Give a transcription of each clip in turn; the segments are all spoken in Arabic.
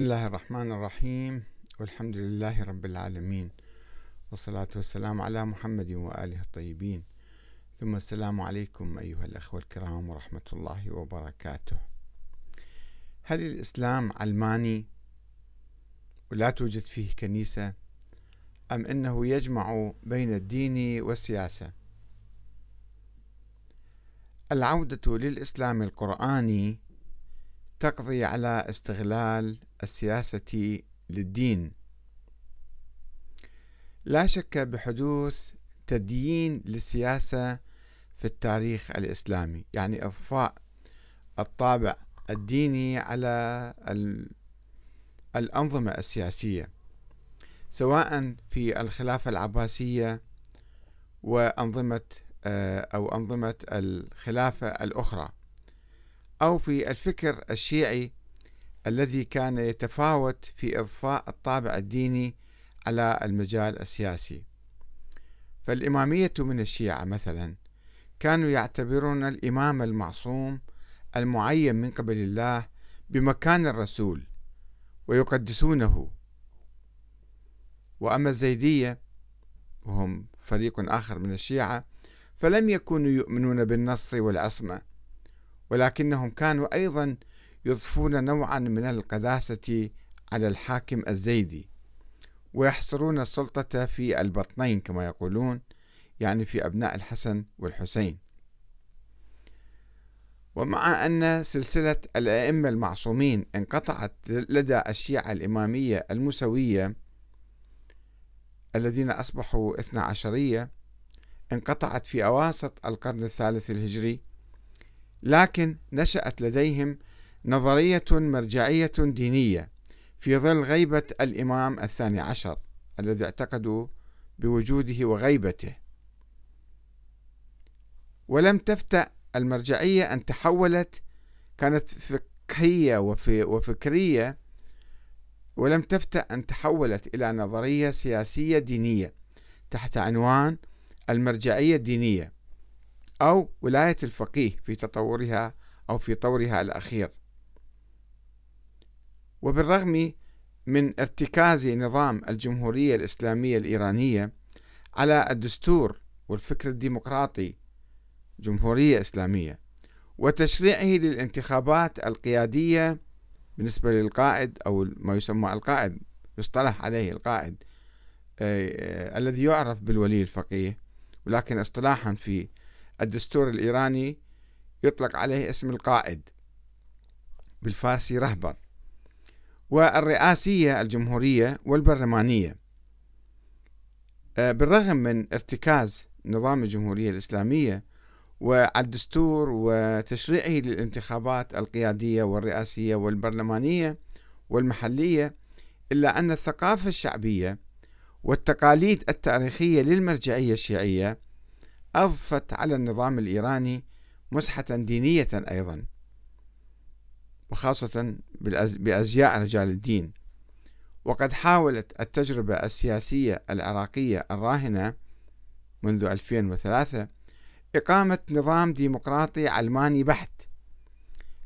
بسم الله الرحمن الرحيم. والحمد لله رب العالمين. والصلاة والسلام على محمد وآله الطيبين. ثم السلام عليكم أيها الأخوة الكرام ورحمة الله وبركاته. هل الإسلام علماني ولا توجد فيه كنيسة؟ أم أنه يجمع بين الدين والسياسة؟ العودة للإسلام القرآني تقضي على استغلال السياسة للدين. لا شك بحدوث تديين للسياسة في التاريخ الإسلامي يعني إضفاء الطابع الديني على الأنظمة السياسية سواء في الخلافة العباسية وأنظمة آه، أو أنظمة الخلافة الأخرى. أو في الفكر الشيعي الذي كان يتفاوت في إضفاء الطابع الديني على المجال السياسي. فالإمامية من الشيعة مثلا كانوا يعتبرون الإمام المعصوم المعين من قبل الله بمكان الرسول ويقدسونه. وأما الزيدية وهم فريق آخر من الشيعة فلم يكونوا يؤمنون بالنص والعصمة ولكنهم كانوا أيضا يضفون نوعا من القداسة على الحاكم الزيدي ويحصرون السلطة في البطنين كما يقولون يعني في أبناء الحسن والحسين. ومع أن سلسلة الأئمة المعصومين انقطعت لدى الشيعة الإمامية المسوية الذين أصبحوا اثنا عشرية انقطعت في أواسط القرن الثالث الهجري لكن نشأت لديهم نظرية مرجعية دينية في ظل غيبة الإمام الثاني عشر الذي اعتقدوا بوجوده وغيبته. ولم تفتأ المرجعية أن تحولت كانت فقهية وفكرية ولم تفتأ أن تحولت إلى نظرية سياسية دينية تحت عنوان المرجعية الدينية. أو ولاية الفقيه في تطورها أو في طورها الأخير. وبالرغم من ارتكاز نظام الجمهورية الإسلامية الإيرانية على الدستور والفكر الديمقراطي جمهورية إسلامية وتشريعه للانتخابات القيادية بالنسبة للقائد أو ما يسمى القائد يصطلح عليه القائد آه، الذي يعرف بالولي الفقيه ولكن اصطلاحا في الدستور الإيراني يطلق عليه اسم القائد بالفارسي رهبر والرئاسية الجمهورية والبرلمانية. آه، بالرغم من ارتكاز نظام الجمهورية الإسلامية والدستور وتشريعه للانتخابات القيادية والرئاسية والبرلمانية والمحلية إلا أن الثقافة الشعبية والتقاليد التاريخية للمرجعية الشيعية أضفت على النظام الإيراني مسحة دينية أيضا وخاصة بأزياء رجال الدين. وقد حاولت التجربة السياسية العراقية الراهنة منذ 2003 إقامة نظام ديمقراطي علماني بحت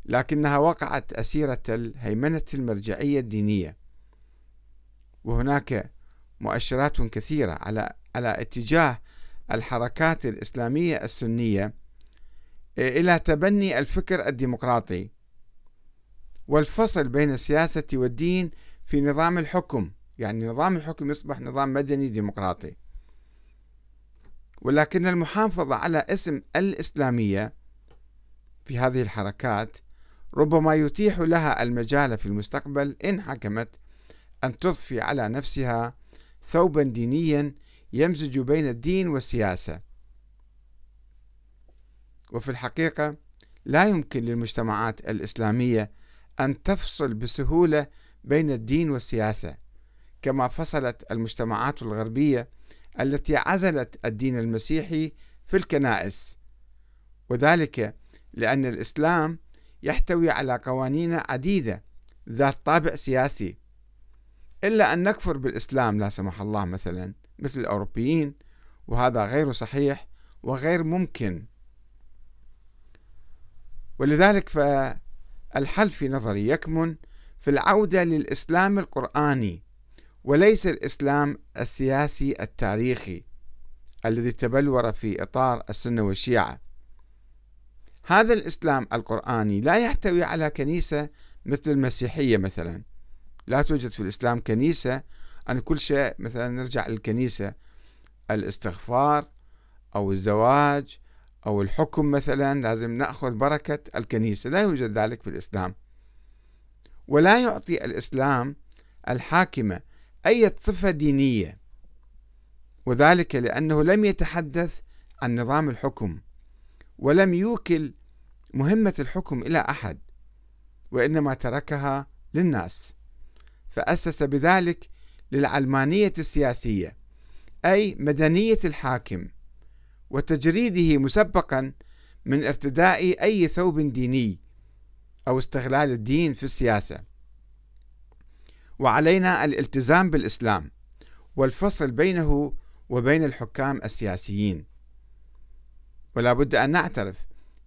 لكنها وقعت أسيرة الهيمنة المرجعية الدينية. وهناك مؤشرات كثيرة على على اتجاه الحركات الإسلامية السنية إلى تبني الفكر الديمقراطي والفصل بين السياسة والدين في نظام الحكم. يعني نظام الحكم يصبح نظام مدني ديمقراطي. ولكن المحافظة على اسم الإسلامية في هذه الحركات ربما يتيح لها المجال في المستقبل إن حكمت أن تضفي على نفسها ثوبا دينيا يمزج بين الدين والسياسة. وفي الحقيقة لا يمكن للمجتمعات الإسلامية أن تفصل بسهولة بين الدين والسياسة كما فصلت المجتمعات الغربية التي عزلت الدين المسيحي في الكنائس. وذلك لأن الإسلام يحتوي على قوانين عديدة ذات طابع سياسي. إلا أن نكفر بالإسلام لا سمح الله مثلا. مثل الأوروبيين وهذا غير صحيح وغير ممكن. ولذلك فالحل في نظري يكمن في العودة للإسلام القرآني وليس الإسلام السياسي التاريخي الذي تبلور في إطار السنة والشيعة. هذا الإسلام القرآني لا يحتوي على كنيسة مثل المسيحية مثلا. لا توجد في الإسلام كنيسة أن كل شيء مثلا نرجع للكنيسة الاستغفار أو الزواج أو الحكم مثلا لازم نأخذ بركة الكنيسة. لا يوجد ذلك في الإسلام. ولا يعطي الإسلام الحاكمة أي صفة دينية. وذلك لأنه لم يتحدث عن نظام الحكم ولم يوكل مهمة الحكم إلى أحد وإنما تركها للناس. فأسس بذلك للعلمانية السياسية أي مدنية الحاكم وتجريده مسبقا من ارتداء أي ثوب ديني أو استغلال الدين في السياسة. وعلينا الالتزام بالإسلام والفصل بينه وبين الحكام السياسيين. ولا بد أن نعترف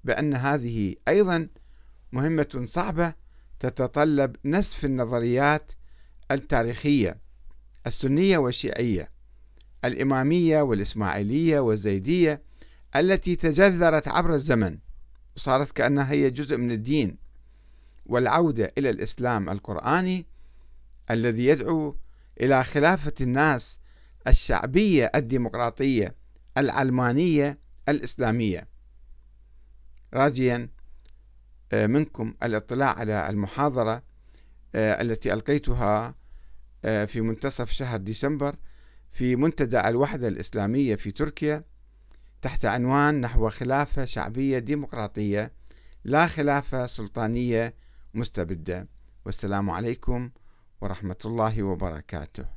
بأن هذه أيضا مهمة صعبة تتطلب نسف النظريات التاريخية. السنية والشيعية الإمامية والإسماعيلية والزيدية التي تجذرت عبر الزمن وصارت كأنها هي جزء من الدين والعودة إلى الإسلام القرآني الذي يدعو إلى خلافة الناس الشعبية الديمقراطية العلمانية الإسلامية. راجيا آه، منكم الاطلاع على المحاضرة آه، التي ألقيتها في منتصف شهر ديسمبر في منتدى الوحدة الإسلامية في تركيا تحت عنوان نحو خلافة شعبية ديمقراطية لا خلافة سلطانية مستبدة. والسلام عليكم ورحمة الله وبركاته.